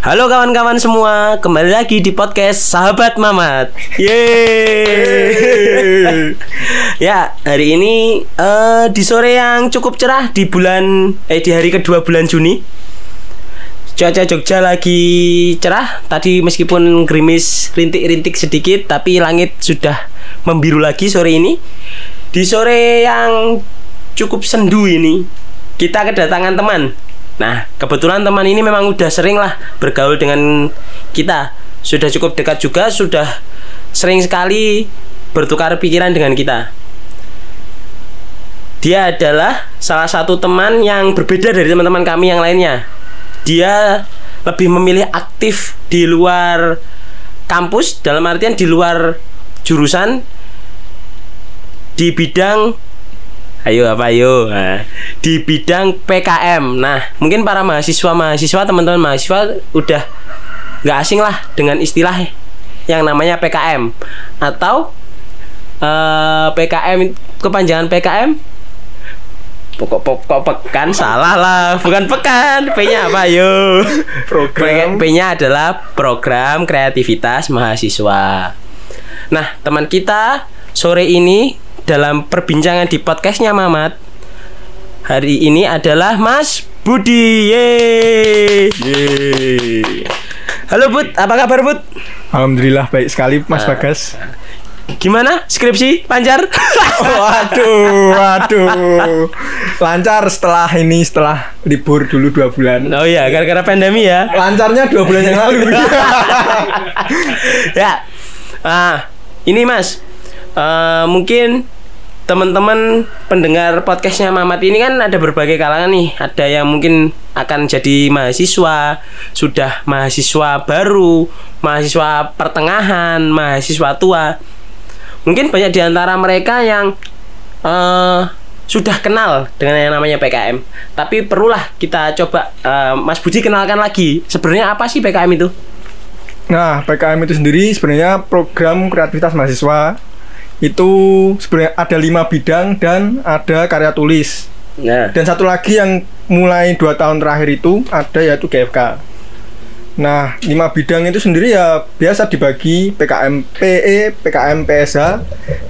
Halo kawan-kawan semua, kembali lagi di podcast Sahabat Mamat. Yeay. ya, hari ini eh, di sore yang cukup cerah di bulan eh di hari kedua bulan Juni. Cuaca Jogja lagi cerah. Tadi meskipun gerimis rintik-rintik sedikit, tapi langit sudah membiru lagi sore ini. Di sore yang cukup sendu ini, kita kedatangan teman. Nah, kebetulan teman ini memang udah sering lah bergaul dengan kita. Sudah cukup dekat juga, sudah sering sekali bertukar pikiran dengan kita. Dia adalah salah satu teman yang berbeda dari teman-teman kami yang lainnya. Dia lebih memilih aktif di luar kampus, dalam artian di luar jurusan di bidang Ayo apa ayo? Nah, di bidang PKM. Nah mungkin para mahasiswa mahasiswa teman-teman mahasiswa udah nggak asing lah dengan istilah yang namanya PKM atau uh, PKM kepanjangan PKM pokok pokok pekan? Salah lah. Bukan pekan. P nya apa ayo? Program. P nya adalah program kreativitas mahasiswa. Nah teman kita sore ini dalam perbincangan di podcastnya Mamat hari ini adalah Mas Budi Yeay. Yeay. Halo Bud, apa kabar Bud? Alhamdulillah baik sekali Mas Ah. Bagas. Gimana skripsi pancar? waduh, waduh. Lancar setelah ini setelah libur dulu dua bulan. oh iya, gara-gara pandemi ya. Lancarnya dua bulan yang lalu. ya. Ah, ini Mas. Eh, mungkin teman-teman pendengar podcastnya Mamat ini kan ada berbagai kalangan nih. Ada yang mungkin akan jadi mahasiswa, sudah mahasiswa baru, mahasiswa pertengahan, mahasiswa tua. Mungkin banyak di antara mereka yang eh, sudah kenal dengan yang namanya PKM. Tapi perlulah kita coba eh, Mas Budi kenalkan lagi. Sebenarnya apa sih PKM itu? Nah, PKM itu sendiri sebenarnya program kreativitas mahasiswa itu sebenarnya ada lima bidang dan ada karya tulis. Nah, Dan satu lagi yang mulai dua tahun terakhir itu ada yaitu GFK. Nah, lima bidang itu sendiri ya biasa dibagi PKM PE, PKM PSH,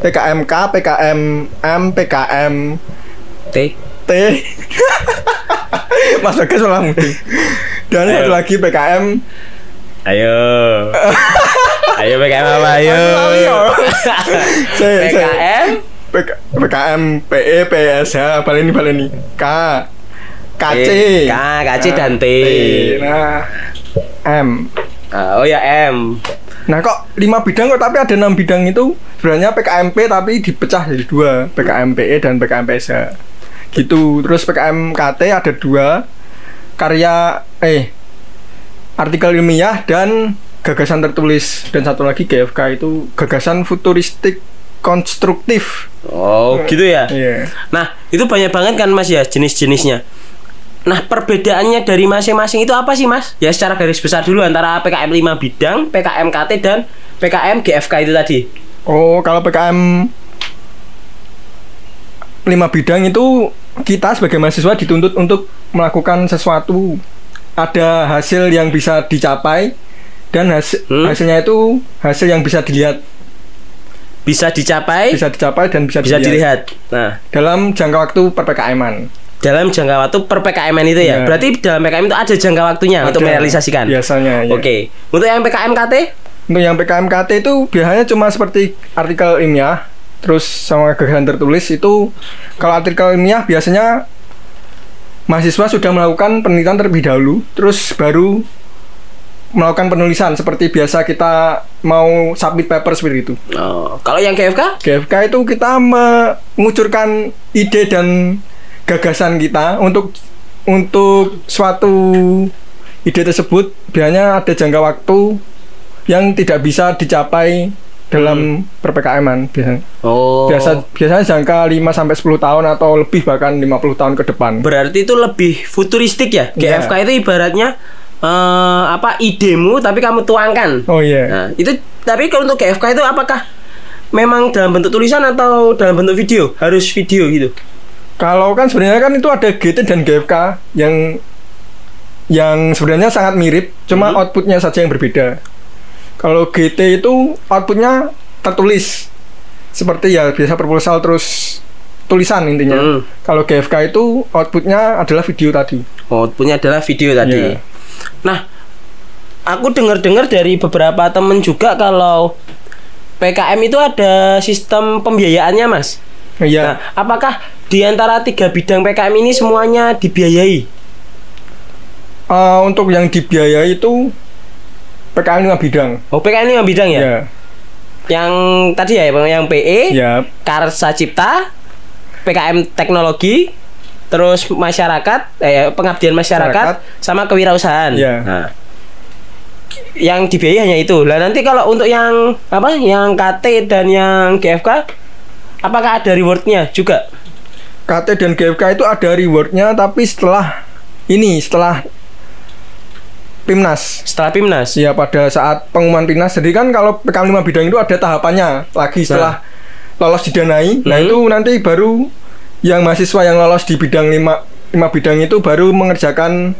PKMK, PKM M, PKM T. T. Mas Bagas malah. Dan Ayo. satu lagi PKM Ayo. Ayo PKM apa ayo? PKM PK, PKM PE, PSH, baleni baleni. K, KC, K, KC dan T. Nah, M. Ah, oh ya M. Nah kok lima bidang kok tapi ada enam bidang itu? Sebenarnya PKMP tapi dipecah jadi dua. PKMPE dan PKMPSH gitu. Terus PKMKT ada dua. Karya eh artikel ilmiah dan gagasan tertulis dan satu lagi GFK itu gagasan futuristik konstruktif Oh, gitu ya. iya Nah, itu banyak banget kan Mas ya jenis-jenisnya. Nah, perbedaannya dari masing-masing itu apa sih, Mas? Ya secara garis besar dulu antara PKM 5 bidang, PKM KT dan PKM GFK itu tadi. oh kalau PKM lima bidang itu kita sebagai mahasiswa dituntut untuk melakukan sesuatu ada hasil yang bisa dicapai dan hasil Hmm. hasilnya itu hasil yang bisa dilihat Bisa dicapai, bisa, bisa dicapai dan bisa, dilihat. Nah, dalam jangka waktu per PKM-an dalam jangka waktu per PKM itu ya. Ya. Berarti dalam PKM itu ada jangka waktunya untuk Ada, merealisasikan. biasanya ya. Oke. Untuk yang PKM KT? untuk yang PKMKT itu biasanya cuma seperti artikel ilmiah terus sama gagasan tertulis itu kalau artikel ilmiah biasanya mahasiswa sudah melakukan penelitian terlebih dahulu terus baru melakukan penulisan seperti biasa kita mau submit paper seperti itu. Oh, kalau yang GFK? GFK itu kita mengucurkan ide dan gagasan kita untuk untuk suatu ide tersebut biasanya ada jangka waktu yang tidak bisa dicapai dalam perpkm biasanya. Oh. Biasa biasanya jangka 5 sampai 10 tahun atau lebih bahkan 50 tahun ke depan. Berarti itu lebih futuristik ya. Iya. GFK itu ibaratnya eh, apa idemu tapi kamu tuangkan. Oh iya. Nah, itu tapi kalau untuk GFK itu apakah memang dalam bentuk tulisan atau dalam bentuk video? Harus video gitu. Kalau kan sebenarnya kan itu ada GT dan GFK yang yang sebenarnya sangat mirip, cuma Hmm. outputnya saja yang berbeda. Kalau GT itu outputnya tertulis seperti ya biasa proposal terus tulisan intinya. Hmm. Kalau GFK itu outputnya adalah video tadi. Outputnya adalah video tadi. Iya. Nah, aku dengar-dengar dari beberapa temen juga kalau PKM itu ada sistem pembiayaannya, Mas. Nah, Iya. apakah di antara tiga bidang PKM ini semuanya dibiayai? Eh, untuk yang dibiayai itu PKM 5 bidang. Oh, PKM lima bidang ya? Ya. Yang tadi ya, yang PE, Ya. Karsa Cipta, PKM Teknologi, terus masyarakat, eh, pengabdian masyarakat, Masyarakat. sama kewirausahaan. Ya. Nah, yang dibiayai hanya itu. Lah nanti kalau untuk yang apa, yang KT dan yang GFK, apakah ada rewardnya juga? KT dan GFK itu ada rewardnya tapi setelah ini setelah Pimnas. Setelah Pimnas. Ya pada saat pengumuman Pimnas. Jadi kan kalau PKM 5 bidang itu ada tahapannya lagi setelah lolos didanai. Nah Hmm. itu nanti baru yang mahasiswa yang lolos di bidang 5 lima bidang itu baru mengerjakan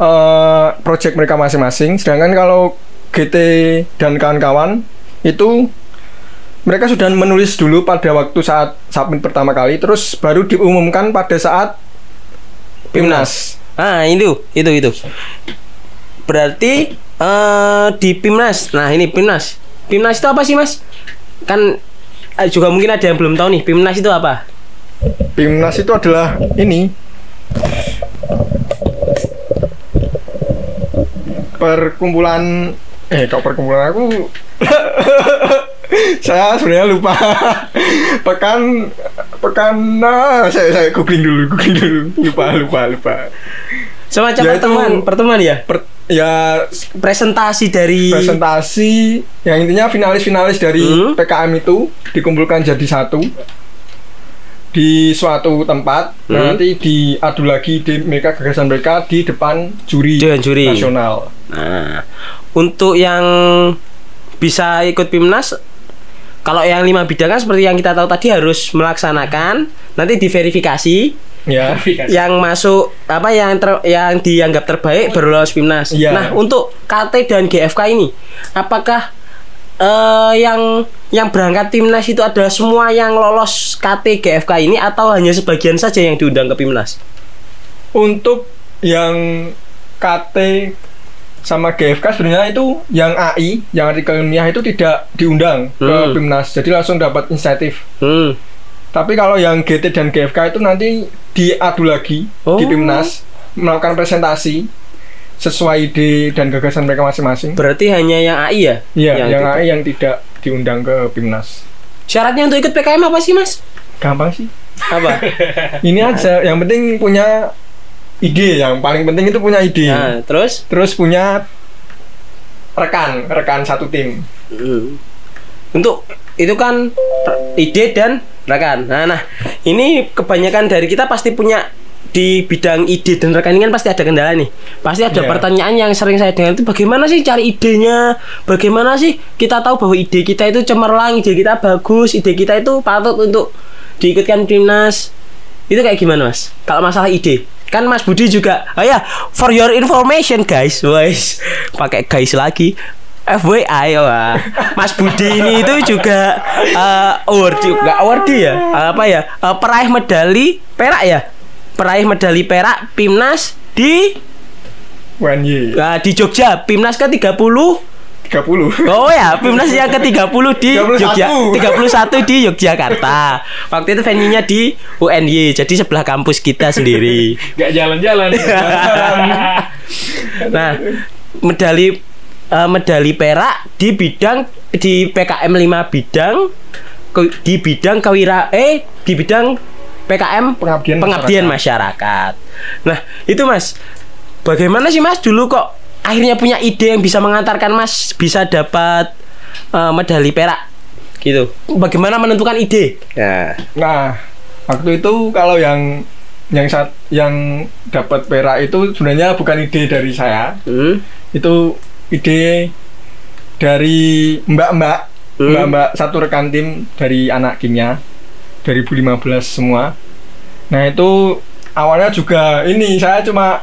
eh project mereka masing-masing. Sedangkan kalau GT dan kawan-kawan itu mereka sudah menulis dulu pada waktu saat submit pertama kali, terus baru diumumkan pada saat Pimnas. Ah, itu, itu, itu. Berarti eh di Pimnas. Nah, ini Pimnas. Pimnas itu apa sih, Mas? Kan eh, juga mungkin ada yang belum tahu nih, Pimnas itu apa? Pimnas itu adalah ini. Perkumpulan eh kok perkumpulan aku? Saya sebenarnya lupa. Pekan pekan nah, saya saya googling dulu googling dulu. Lupa lupa lupa. Semacam Ya, itu- pertemuan, pertemuan ya? Per- ya Presentasi dari presentasi yang intinya finalis-finalis dari Hmm. PKM itu dikumpulkan jadi satu di suatu tempat Hmm. nanti diadu lagi di mereka gagasan mereka di depan juri, Dewan juri. nasional Nah, untuk yang bisa ikut Pimnas kalau yang lima bidang kan seperti yang kita tahu tadi harus melaksanakan nanti diverifikasi ya yang masuk apa yang ter- yang dianggap terbaik baru lolos Pimnas. Iya. Nah, untuk KT dan GFK ini apakah eh, yang yang berangkat Pimnas itu adalah semua yang lolos KT GFK ini atau hanya sebagian saja yang diundang ke Pimnas? untuk yang KT sama GFK sebenarnya itu yang AI yang artikel ilmiah itu tidak diundang ke Hmm. Pimnas jadi langsung dapat insentif Hmm. Tapi kalau yang GT dan GFK itu nanti diadu lagi Oh. di Pimnas melakukan presentasi sesuai ide dan gagasan mereka masing-masing. Berarti hanya yang AI ya? Iya, yang, itu. AI yang tidak diundang ke Pimnas. Syaratnya untuk ikut PKM apa sih, Mas? Gampang sih. Apa? Ini aja, yang penting punya ide, yang paling penting itu punya ide. nah, terus Terus punya rekan, rekan satu tim. Hmm. Untuk itu kan ide dan rekan. Nah, nah, ini kebanyakan dari kita pasti punya di bidang ide dan rekan ini kan pasti ada kendala nih. Pasti ada Iya. pertanyaan yang sering saya dengar itu bagaimana sih cari idenya? Bagaimana sih kita tahu bahwa ide kita itu cemerlang, ide kita bagus, ide kita itu patut untuk diikutkan timnas. Itu kayak gimana, Mas? Kalau masalah ide. Kan Mas Budi juga, oh ya, for your information guys, guys, pakai guys lagi. FYI wah. Mas Budi ini itu juga eh award nggak award ya apa ya eh, peraih medali perak ya peraih medali perak Pimnas di WNY nah, di Jogja Pimnas ke 30 30. Oh ya, Pimnas yang ke-30 di 31. Jogja 31 di Yogyakarta. Waktu itu venue-nya di UNY, jadi sebelah kampus kita sendiri. Gak jalan-jalan. Nah, medali eh, medali perak di bidang di PKM 5 bidang ke- di bidang kewira eh di bidang PKM Pengabdian pengabdian masyarakat. Nah, itu Mas. Bagaimana sih Mas dulu kok akhirnya punya ide yang bisa mengantarkan Mas bisa dapat eh, medali perak gitu. Bagaimana menentukan ide? Ya. Nah, waktu itu kalau yang yang saat yang dapat perak itu sebenarnya bukan ide dari saya. Hmm. Itu ide dari mbak-mbak, Hmm. mbak-mbak satu rekan tim dari anak kimia 2015 semua. Nah, itu awalnya juga ini saya cuma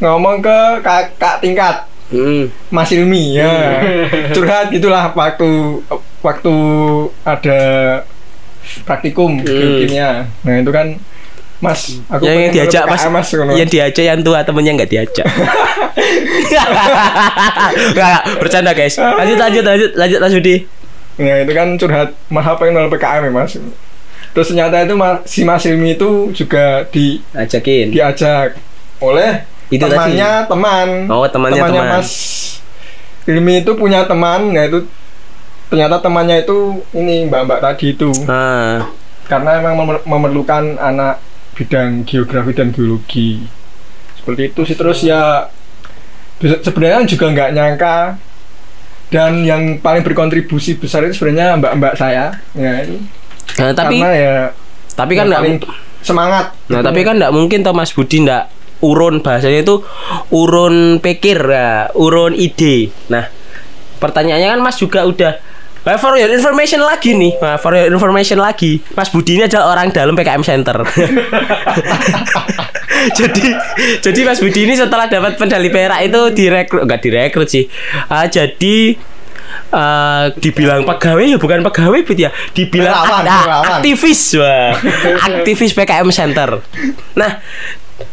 ngomong ke kakak tingkat. Hmm. Mas Ilmi ya. Curhat gitulah waktu waktu ada praktikum Hmm. geokimia nah itu kan Mas aku yang, yang pengen diajak mas, mas yang diajak yang tua temennya nggak diajak. Nggak, nggak, bercanda guys. Lanjut lanjut lanjut lanjut Mas Budi. Ya itu kan curhat apa yang PKM ya Mas terus ternyata itu si Mas Ilmi itu juga di ajakin. diajak oleh Itu temannya teman. Oh, temannya teman. Mas Ilmi itu punya teman ya itu ternyata temannya itu ini mbak-mbak tadi itu. Ah. Karena emang memer- memerlukan anak bidang geografi dan geologi seperti itu sih. Terus ya sebenarnya juga nggak nyangka. Dan yang paling berkontribusi besar itu sebenarnya mbak-mbak saya. Ya itu Nah, tapi karena ya tapi kan yang nggak paling semangat Nah, gitu. tapi kan nggak mungkin toh Mas Budi nggak urun bahasanya itu urun pikir ya, urun ide. Nah, pertanyaannya kan Mas juga udah Nah, for your information lagi nih, nah, for your information lagi, Mas Budi ini adalah orang dalam PKM Center. jadi, jadi Mas Budi ini setelah dapat medali perak itu direkrut, enggak direkrut sih, Ah, jadi ah, dibilang pegawai ya bukan pegawai Bud ya, dibilang Relawan, ah, relawan. aktivis, wah, aktivis PKM Center. Nah,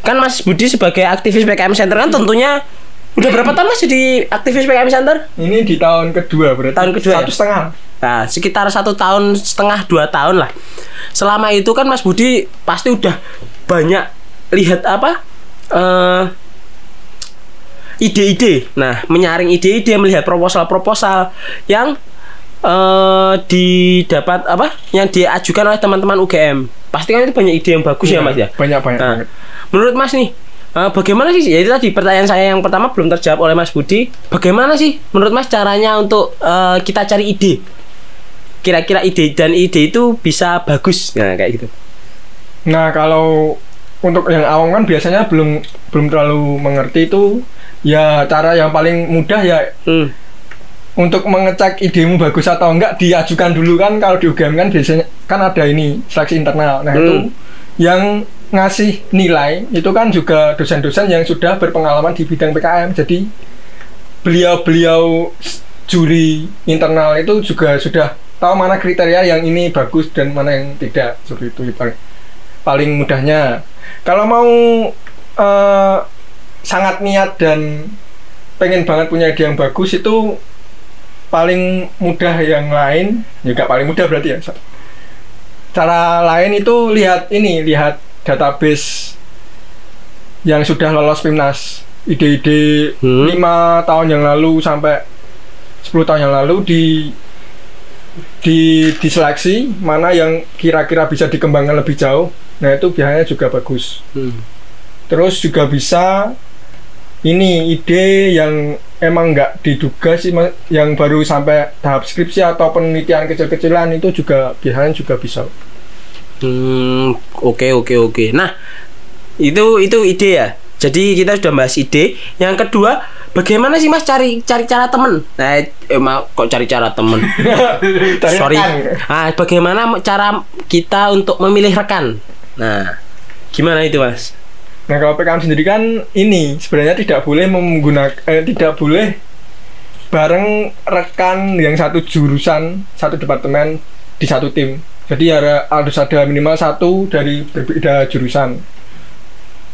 kan Mas Budi sebagai aktivis PKM Center kan tentunya udah berapa tahun Mas jadi aktivis PKM Center? ini di tahun kedua berarti Tahun kedua satu ya? setengah Nah, sekitar satu tahun setengah dua tahun lah. Selama itu kan Mas Budi pasti udah banyak lihat apa eh ide-ide. Nah, menyaring ide-ide, melihat proposal-proposal yang eh didapat apa? Yang diajukan oleh teman-teman UGM. Pasti kan itu banyak ide yang bagus ya, Iya, Mas ya. banyak banyak Nah, banget. menurut Mas nih, eh, bagaimana sih? Ya itu tadi pertanyaan saya yang pertama belum terjawab oleh Mas Budi. Bagaimana sih menurut Mas caranya untuk eh, kita cari ide? Kira-kira ide dan ide itu bisa bagus, nah kayak gitu. Nah kalau untuk yang awam kan biasanya belum belum terlalu mengerti itu ya cara yang paling mudah ya Hmm. untuk mengecek idemu bagus atau enggak diajukan dulu kan. Kalau di UGM kan biasanya kan ada ini seleksi internal. Nah itu Hmm. yang ngasih nilai itu kan juga dosen-dosen yang sudah berpengalaman di bidang PKM jadi beliau-beliau juri internal itu juga sudah tahu mana kriteria yang ini bagus dan mana yang tidak. Seperti itu paling paling mudahnya. Kalau mau eh, sangat niat dan pengen banget punya ide yang bagus itu paling mudah yang lain ya nggak paling mudah berarti ya cara lain itu lihat ini lihat database yang sudah lolos PIMNAS ide-ide Hmm. lima tahun yang lalu sampai 10 tahun yang lalu di di diseleksi mana yang kira-kira bisa dikembangkan lebih jauh nah itu biasanya juga bagus Hmm. terus juga bisa ini ide yang emang nggak diduga sih yang baru sampai tahap skripsi atau penelitian kecil-kecilan itu juga biasanya juga bisa Hmm, oke oke oke. Nah, itu itu ide ya. Jadi kita sudah bahas ide. Yang kedua, bagaimana sih Mas cari cari cara temen? Nah, emang kok cari cara temen? Sorry. Ah, bagaimana cara kita untuk memilih rekan? Nah, gimana itu Mas? Nah kalau PKM sendiri kan ini sebenarnya tidak boleh menggunakan eh, tidak boleh bareng rekan yang satu jurusan satu departemen di satu tim. Jadi ada- harus ada minimal satu dari berbeda jurusan.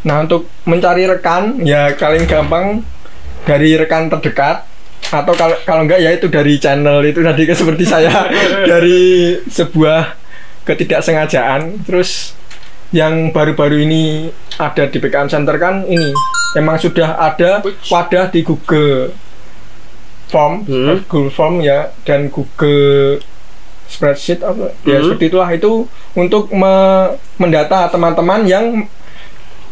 Nah untuk mencari rekan ya paling gampang dari rekan terdekat atau kalau kalau enggak ya itu dari channel itu tadi seperti saya dari sebuah ketidaksengajaan terus yang baru-baru ini ada di PKM Center kan ini emang sudah ada wadah di Google Form, Hmm. Google Form ya dan Google spreadsheet apa ya Hmm. seperti itulah itu untuk me- mendata teman-teman yang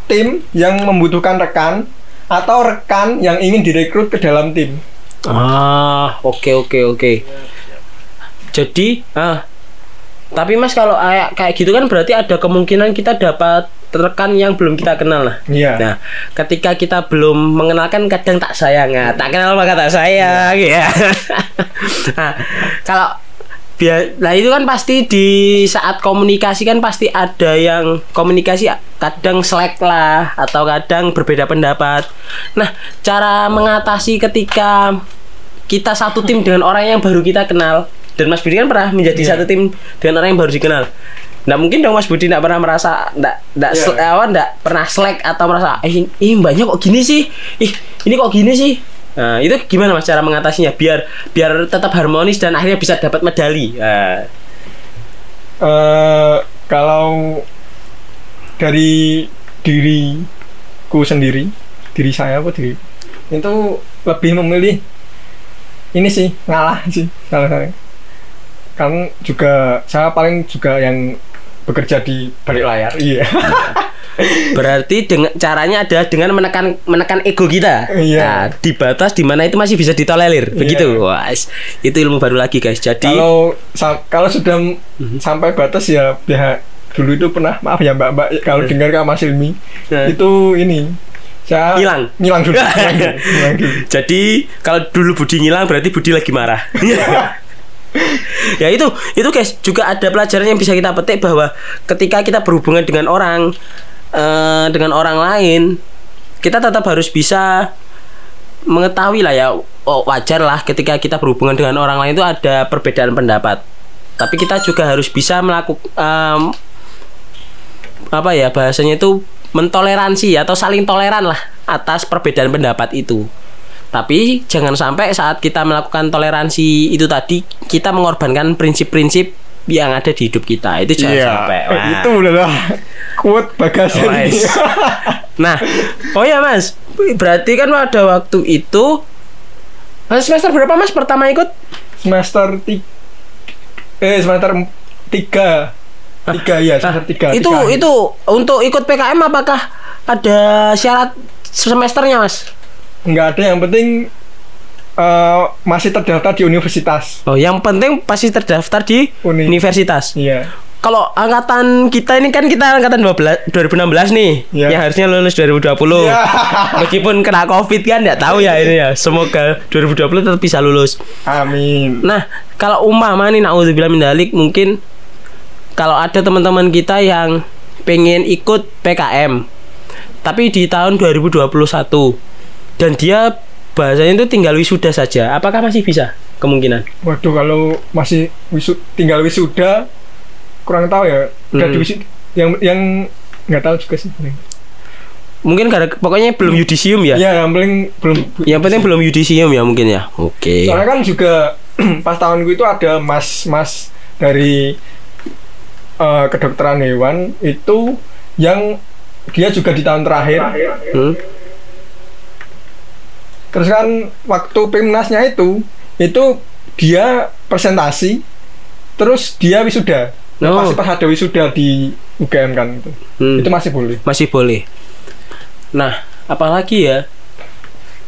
tim yang membutuhkan rekan atau rekan yang ingin direkrut ke dalam tim. Ah, oke oke oke. Jadi, ah, tapi Mas kalau kayak kayak gitu kan berarti ada kemungkinan kita dapat rekan yang belum kita kenal lah. Iya. Nah, ketika kita belum mengenalkan kadang tak sayang, nah, tak kenal maka tak sayang, ya. nah, kalau biar nah itu kan pasti di saat komunikasi kan pasti ada yang komunikasi kadang selek lah atau kadang berbeda pendapat nah cara mengatasi ketika kita satu tim dengan orang yang baru kita kenal dan Mas Budi kan pernah menjadi Iya. satu tim dengan orang yang baru dikenal. Nggak mungkin dong Mas Budi nggak pernah merasa nggak nggak Iya. sel- apa, nggak pernah selek atau merasa eh ih mbaknya kok gini sih? Ih ini kok gini sih? Nah itu gimana mas cara mengatasinya? Biar biar tetap harmonis dan akhirnya bisa dapat medali. Nah, Eh, kalau dari diriku sendiri, diri saya apa diri? Itu lebih memilih ini sih ngalah sih salah saya. Kan juga saya paling juga yang bekerja di balik layar. Iya. berarti dengan caranya adalah dengan menekan menekan ego kita Iya. nah, di batas di mana itu masih bisa ditolerir begitu wah itu ilmu baru lagi guys jadi kalau kalau sudah m- sampai batas ya pihak dulu itu pernah maaf ya mbak mbak kalau dengar kak Mas Ilmi Nah. itu ini saya Hilang. dulu dulu, ngilang dulu. Jadi kalau dulu Budi ngilang berarti Budi lagi marah. ya itu itu guys juga ada pelajaran yang bisa kita petik bahwa ketika kita berhubungan dengan orang eh, dengan orang lain kita tetap harus bisa mengetahui lah ya oh, wajar lah ketika kita berhubungan dengan orang lain itu ada perbedaan pendapat tapi kita juga harus bisa melakukan apa ya bahasanya itu mentoleransi atau saling toleran lah atas perbedaan pendapat itu. Tapi jangan sampai saat kita melakukan toleransi itu tadi kita mengorbankan prinsip-prinsip yang ada di hidup kita. Itu jangan Iya, sampai. Wah. itu adalah quote bagasi Wes. Nah, oh ya Mas, berarti kan pada waktu itu Mas semester berapa Mas pertama ikut? semester tiga eh semester em- tiga tiga ya semester tiga itu tiga itu untuk ikut PKM apakah ada syarat semesternya Mas? Nggak ada yang penting eh, masih terdaftar di universitas Oh, yang penting pasti terdaftar di Uni. universitas. iya Kalau angkatan kita ini kan kita angkatan 12 2016 nih, Iya. yang harusnya lulus 2020. Iya. Meskipun kena Covid kan nggak tahu ya ini ya. Semoga 2020 tetap bisa lulus. amin Nah, kalau umpama nih naudzubillah min dalik mungkin kalau ada teman-teman kita yang pengen ikut PKM tapi di tahun 2021 dan dia bahasanya itu tinggal wisuda saja, apakah masih bisa kemungkinan? waduh kalau masih wisu tinggal wisuda kurang tahu ya udah Hmm. di wisu- yang yang nggak tahu juga sih Mungkin gara pokoknya belum yudisium ya. ya yang paling belum Yang penting belum yudisium ya mungkin ya. Oke. soalnya kan juga pas tahunku itu ada mas-mas dari eh, kedokteran hewan itu yang dia juga di tahun terakhir Hmm? Terus kan waktu pimnasnya itu itu dia presentasi terus dia wisuda Nah, Oh. pasti pas ada wisuda di UGM kan itu Hmm. itu masih boleh Masih boleh. Nah, apalagi ya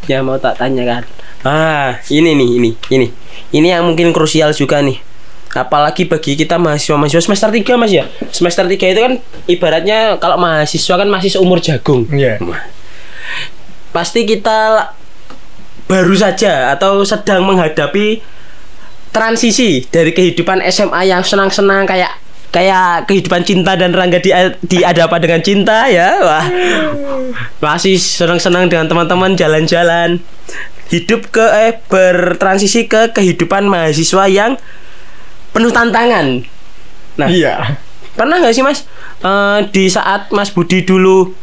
yang mau tak tanyakan. Ah, ini nih, ini, ini. Ini yang mungkin krusial juga nih. Apalagi bagi kita mahasiswa-mahasiswa semester 3 Mas ya. Semester 3 itu kan ibaratnya kalau mahasiswa kan masih seumur jagung. Iya. Pasti kita baru saja atau sedang menghadapi transisi dari kehidupan SMA yang senang-senang kayak kayak kehidupan cinta dan Rangga di, di ada apa dengan cinta ya. Wah. Masih senang-senang dengan teman-teman jalan-jalan. Hidup ke eh bertransisi ke kehidupan mahasiswa yang penuh tantangan. Nah iya. pernah nggak sih mas? Eh, di saat Mas Budi dulu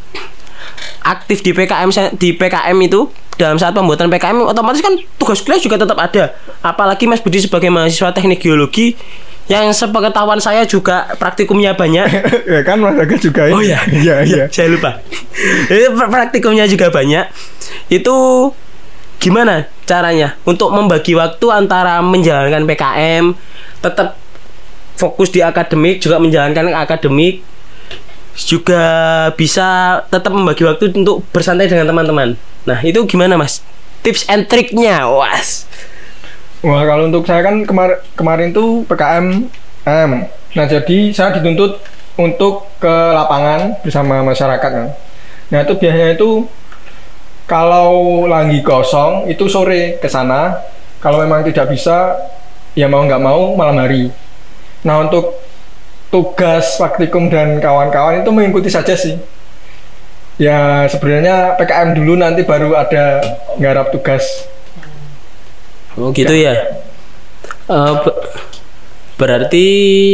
aktif di PKM di PKM itu dalam saat pembuatan PKM otomatis kan tugas kuliah juga tetap ada. Apalagi Mas Budi sebagai mahasiswa teknik geologi yang sepengetahuan saya juga praktikumnya banyak. Ya kan Mas Aga juga Oh ya, iya iya. Saya lupa. Itu praktikumnya juga banyak. Itu gimana caranya? Untuk membagi waktu antara menjalankan PKM, tetap fokus di akademik juga menjalankan akademik, juga bisa tetap membagi waktu untuk bersantai dengan teman-teman. Nah itu gimana mas? Tips and triknya, was. Wah kalau untuk saya kan kemar kemarin tuh PKM M. Nah jadi saya dituntut untuk ke lapangan bersama masyarakat kan. Nah itu biasanya itu kalau lagi kosong itu sore ke sana. Kalau memang tidak bisa ya mau nggak mau malam hari. Nah untuk tugas praktikum dan kawan-kawan itu mengikuti saja sih. Ya sebenarnya PKM dulu nanti baru ada nggarap tugas. Oh gitu ya. Eh, be- berarti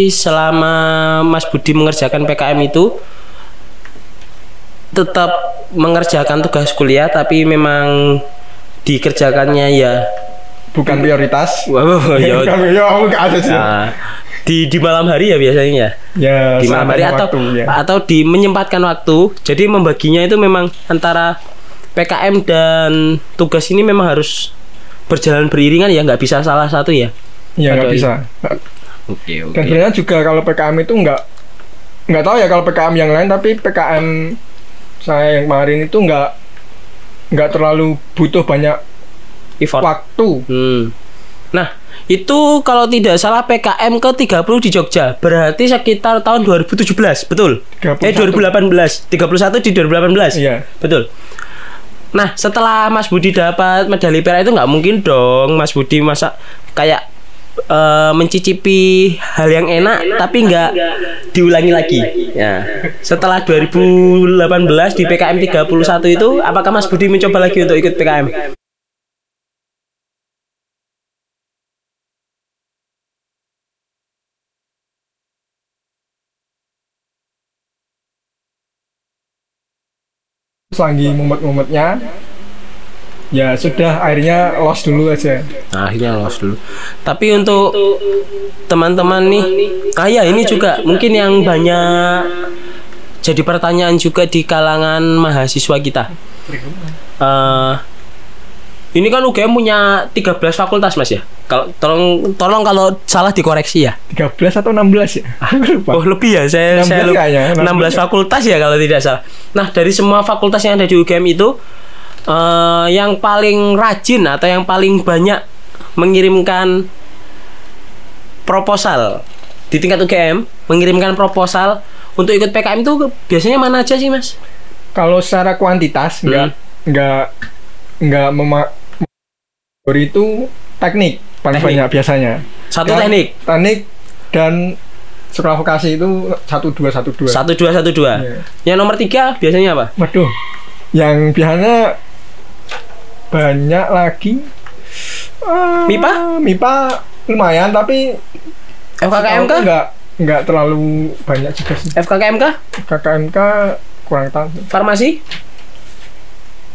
selama Mas Budi mengerjakan PKM itu tetap mengerjakan tugas kuliah tapi memang dikerjakannya ya Bukan prioritas. wow ya Bukan, ya aku ada sih. Nah, di di malam hari ya biasanya ya Ya di malam hari atau waktu, ya. atau di menyempatkan waktu jadi membaginya itu memang antara PKM dan tugas ini memang harus berjalan beriringan ya nggak bisa salah satu ya Ya nggak bisa. oke Dan sebenarnya juga kalau PKM itu nggak nggak tahu ya kalau PKM yang lain tapi PKM saya yang kemarin itu nggak nggak terlalu butuh banyak effort waktu. Hmm. Nah, itu kalau tidak salah PKM ke 30 di Jogja. Berarti sekitar tahun 2017, betul? 31. Eh 2018. 31 di 2018. Iya. Betul. Nah, setelah Mas Budi dapat medali perak itu nggak mungkin dong Mas Budi masa kayak eh, mencicipi hal yang enak, tapi nggak diulangi lagi. Ya. Setelah 2018 di PKM 31 itu apakah Mas Budi mencoba lagi untuk ikut PKM? Lagi mumet-mumetnya ya sudah akhirnya lost dulu aja. Nah, akhirnya lolos dulu. Tapi untuk teman-teman nih, ah ya ini juga mungkin yang banyak jadi pertanyaan juga di kalangan mahasiswa kita. Eh, ini kan UGM punya 13 fakultas mas ya. Kalau tolong tolong kalau salah dikoreksi ya. 13 atau 16 ya? Aku lupa. Oh lebih ya saya 16 saya lupa. kayaknya, 16 fakultas ya kalau tidak salah. Nah dari semua fakultas yang ada di UGM itu eh, yang paling rajin atau yang paling banyak mengirimkan proposal di tingkat UGM mengirimkan proposal untuk ikut PKM itu biasanya mana aja sih mas? Kalau secara kuantitas nggak nggak nggak mema itu teknik paling Teknik. banyak biasanya. Satu Dan teknik Teknik dan sekolah vokasi itu satu dua satu dua. satu dua satu dua. Iya. Yang nomor tiga biasanya apa? Waduh, yang biasanya banyak lagi. eh, MIPA? MIPA lumayan tapi FKKMK? setahu nggak nggak terlalu banyak juga sih. FKKMK? KKMK kurang tahu. Farmasi?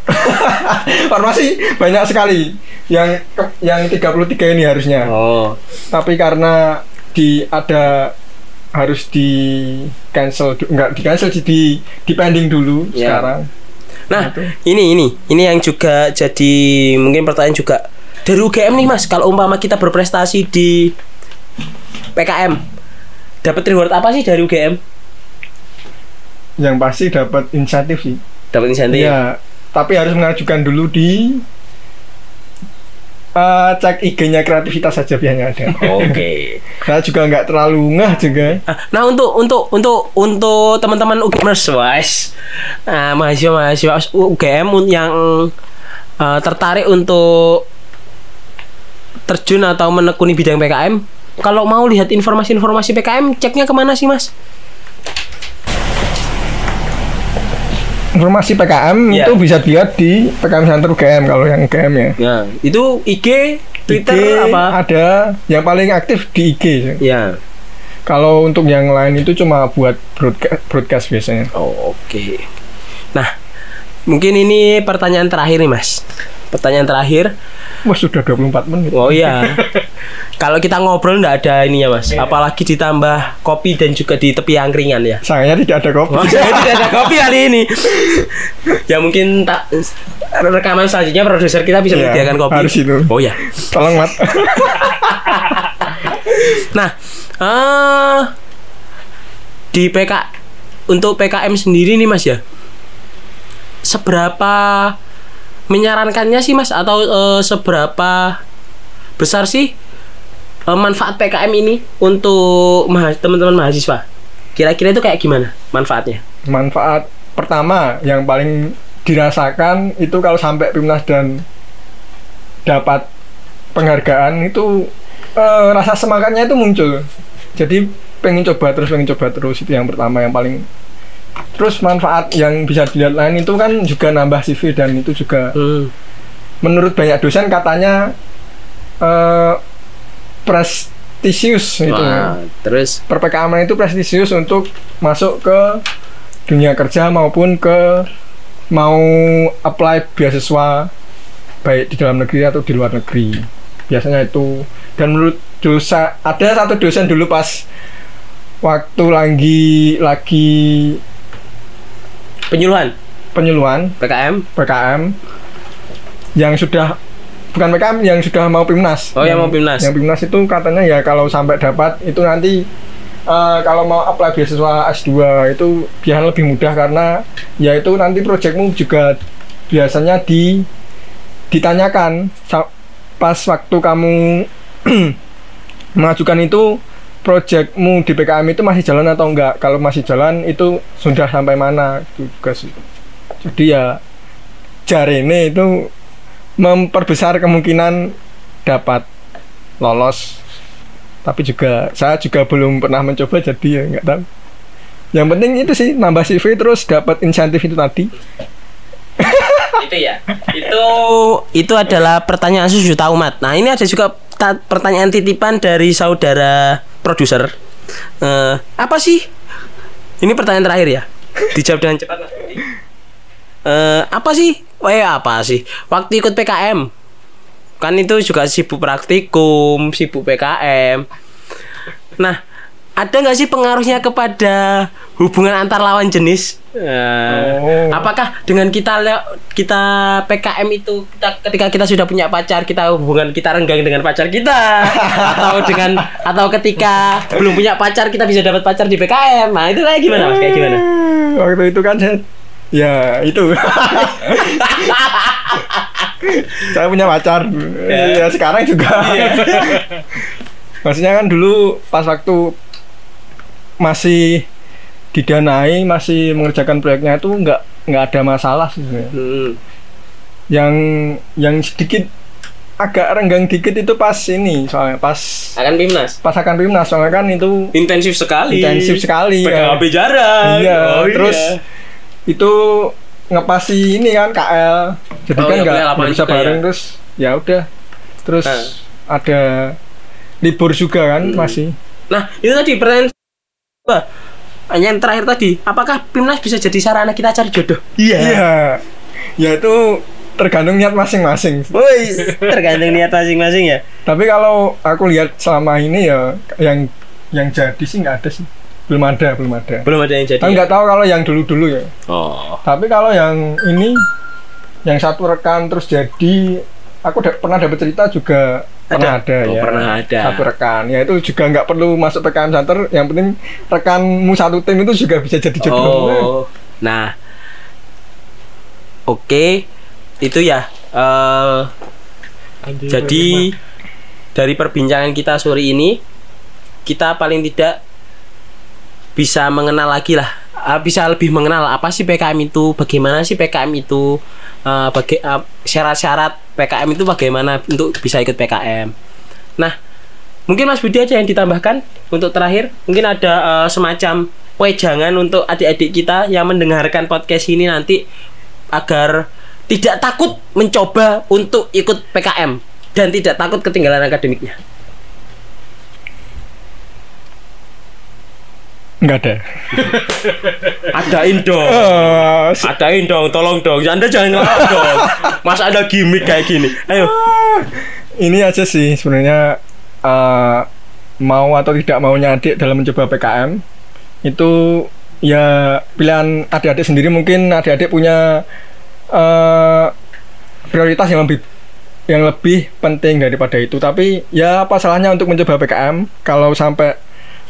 Farmasi banyak sekali yang yang 33 ini harusnya. Oh. Tapi karena di ada harus di cancel enggak di cancel sih, di di pending dulu Ya. sekarang. Nah, Gitu. ini ini ini yang juga jadi mungkin pertanyaan juga dari UGM nih Mas, kalau umpama kita berprestasi di PKM dapat reward apa sih dari UGM? Yang pasti dapat insentif sih. Dapat insentif. Iya, tapi harus mengajukan dulu di eh, cek IG-nya kreativitas saja biasanya ada. Oke. Saya juga nggak terlalu ngeh juga. Ah, Nah, untuk untuk untuk untuk teman-teman UGMers, guys. Nah, mahasiswa-mahasiswa UGM yang eh, tertarik untuk terjun atau menekuni bidang PKM, kalau mau lihat informasi-informasi PKM, ceknya ke mana sih, Mas? Informasi PKM Iya. itu bisa dilihat di PKM Center UGM kalau yang UGM ya. Ya, itu IG, Twitter IG apa? Ada yang paling aktif di IG. Ya. Kalau untuk yang lain itu cuma buat broadcast, broadcast biasanya. Oh, oke. Nah, mungkin ini pertanyaan terakhir nih, Mas. Pertanyaan terakhir. Wah sudah 24 menit. Oh iya. Kalau kita ngobrol nggak ada ininya, Mas. Apalagi ditambah kopi dan juga di tepi angkringan ya. Sayangnya tidak ada kopi. Wah, saya tidak ada kopi hari ini. ya mungkin tak rekaman selanjutnya produser kita bisa Iya, menyediakan kopi. harus itu. Oh ya. Tolong mat. Nah, eh di PK untuk PKM sendiri nih Mas ya. Seberapa menyarankannya sih Mas atau eh, seberapa besar sih eh, manfaat PKM ini untuk teman-teman mahasiswa? Kira-kira itu kayak gimana manfaatnya? Manfaat pertama yang paling dirasakan itu kalau sampai Pimnas dan dapat penghargaan itu eh, rasa semangatnya itu muncul. jadi pengen coba terus pengen coba terus itu yang pertama yang paling terus manfaat yang bisa dilihat lain itu kan juga nambah CV dan itu juga Hmm. menurut banyak dosen katanya eh prestisius itu Wah, terus? Per PKM itu prestisius untuk masuk ke dunia kerja maupun ke mau apply beasiswa baik di dalam negeri atau di luar negeri. Biasanya itu. Dan menurut dosa ada satu dosen dulu pas waktu lagi lagi penyuluhan penyuluhan PKM. PKM yang sudah bukan PKM yang sudah mau PIMNAS. Oh, yang mau PIMNAS. Yang PIMNAS itu katanya ya kalau sampai dapat itu nanti eh, kalau mau apply beasiswa S2 itu biar lebih mudah karena ya itu nanti proyekmu juga biasanya di ditanyakan pas waktu kamu mengajukan itu proyekmu di PKM itu masih jalan atau enggak? Kalau masih jalan itu sudah sampai mana? Sih. Jadi ya jarene itu memperbesar kemungkinan dapat lolos. Tapi juga saya juga belum pernah mencoba jadi ya nggak tahu. Yang penting itu sih nambah CV terus dapat insentif itu tadi. Itu ya? Itu itu adalah pertanyaan sejuta umat nah ini ada juga ta- pertanyaan titipan dari saudara produser Eh, apa sih? Ini pertanyaan terakhir ya. Dijawab dengan cepat. Mas Budi. Eh, apa sih? Eh apa sih? Waktu ikut PKM kan itu juga sibuk praktikum sibuk PKM nah ada nggak sih pengaruhnya kepada hubungan antar lawan jenis? Eh, Oh. Apakah dengan kita kita PKM itu kita ketika kita sudah punya pacar kita hubungan kita renggang dengan pacar kita atau dengan atau ketika belum punya pacar kita bisa dapat pacar di PKM? Nah itu kayak gimana mas? Kayak gimana? waktu itu kan saya ya itu saya punya pacar ya sekarang juga maksudnya kan dulu pas waktu masih didanai masih mengerjakan proyeknya itu nggak nggak ada masalah sih sebenarnya. Hmm. yang yang sedikit agak renggang dikit itu pas ini soalnya pas Akan Pimnas. pas akan Pimnas soalnya kan itu Intensif sekali. Intensif sekali, Pegang ya. Jarak. Iya, Oh, terus iya. itu ngepasi ini kan KL. Jadi Oh, kan iya, nggak nggak bisa bareng ya. terus ya udah. Terus Nah. ada libur juga kan Hmm. masih. Nah, itu tadi pertanyaan Wah, yang terakhir tadi, apakah Pimnas bisa jadi sarana kita cari jodoh? Iya. Ya itu tergantung niat masing-masing. Woi, tergantung niat masing-masing ya. Tapi kalau aku lihat selama ini ya yang yang jadi sih nggak ada sih. Belum ada, belum ada. Belum ada yang jadi. Aku ya? nggak tahu kalau yang dulu-dulu ya. Oh. Tapi kalau yang ini yang satu rekan terus jadi aku da- pernah dapat cerita juga pernah ada, Oh, ya. pernah ada. Satu rekan. Ya itu juga nggak perlu masuk PKM Center, yang penting rekanmu satu tim itu juga bisa jadi jodoh. Oh. Nah. Oke. Itu ya. eh jadi dari perbincangan kita sore ini kita paling tidak bisa mengenal lagi lah Ah, bisa lebih mengenal apa sih PKM itu bagaimana sih PKM itu eh, baga- eh, syarat-syarat PKM itu bagaimana untuk bisa ikut PKM nah mungkin Mas Budi aja yang ditambahkan untuk terakhir. Mungkin ada eh, semacam wejangan untuk adik-adik kita yang mendengarkan podcast ini nanti agar tidak takut mencoba untuk ikut PKM dan tidak takut ketinggalan akademiknya Nggak ada. adain dong se- Adain dong, tolong dong. Anda jangan ngelak dong. Masa ada gimmick kayak gini? Ayo. ini aja sih sebenarnya eh, mau atau tidak maunya adik dalam mencoba PKM itu ya pilihan adik-adik sendiri mungkin adik-adik punya eh, prioritas yang lebih yang lebih penting daripada itu tapi ya apa salahnya untuk mencoba PKM kalau sampai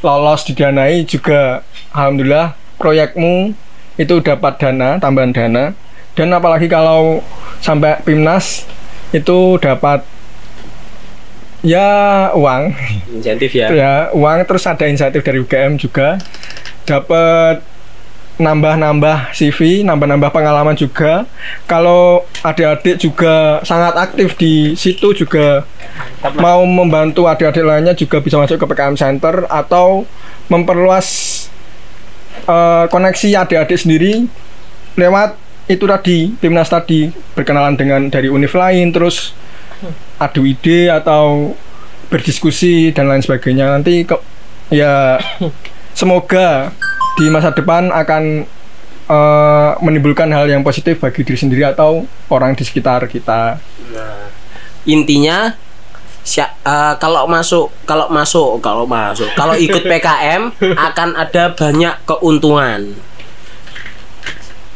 lolos didanai juga alhamdulillah proyekmu itu dapat dana tambahan dana. Dan apalagi kalau sampai PIMNAS itu dapat ya uang. Insentif ya. ya uang terus ada insentif dari UGM juga. Dapat nambah-nambah CV, nambah-nambah pengalaman juga. Kalau adik-adik juga sangat aktif di situ juga mau membantu adik-adik lainnya juga bisa masuk ke PKM Center atau memperluas eh, koneksi adik-adik sendiri lewat itu tadi timnas tadi berkenalan dengan dari univ lain terus adu ide atau berdiskusi dan lain sebagainya nanti kok ya semoga di masa depan akan eh, menimbulkan hal yang positif bagi diri sendiri atau orang di sekitar kita. Intinya sya- eh, kalau masuk kalau masuk kalau masuk kalau ikut PKM akan ada banyak keuntungan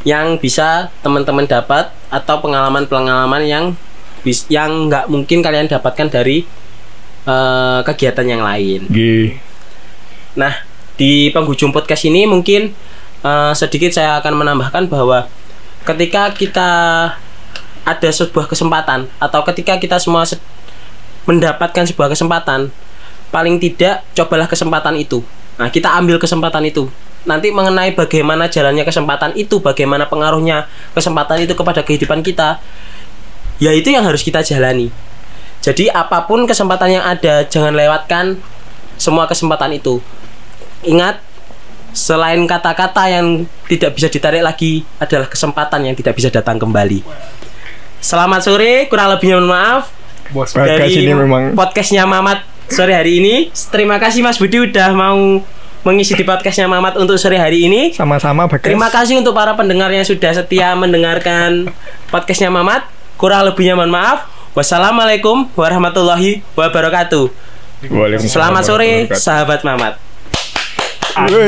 yang bisa teman-teman dapat atau pengalaman-pengalaman yang bis yang nggak mungkin kalian dapatkan dari eh, kegiatan yang lain. Nah, di penghujung podcast ini mungkin eh, sedikit saya akan menambahkan bahwa ketika kita ada sebuah kesempatan atau ketika kita semua se- mendapatkan sebuah kesempatan, paling tidak cobalah kesempatan itu. Nah, kita ambil kesempatan itu. Nanti mengenai bagaimana jalannya kesempatan itu, bagaimana pengaruhnya kesempatan itu kepada kehidupan kita, ya itu yang harus kita jalani. Jadi apa pun kesempatan yang ada, jangan lewatkan semua kesempatan itu. Ingat, selain kata-kata yang tidak bisa ditarik lagi adalah kesempatan yang tidak bisa datang kembali. Selamat sore, kurang lebihnya mohon maaf bos dari ini memang podcastnya Mamat sore hari ini. Terima kasih Mas Budi udah mau mengisi di podcastnya Mamat untuk sore hari ini. sama-sama bagas Terima kasih untuk para pendengar yang sudah setia mendengarkan podcastnya Mamat. Kurang lebihnya mohon maaf. Wassalamualaikum warahmatullahi wabarakatuh. Waalaikumsalam Selamat sore, sahabat Mamat. Schön.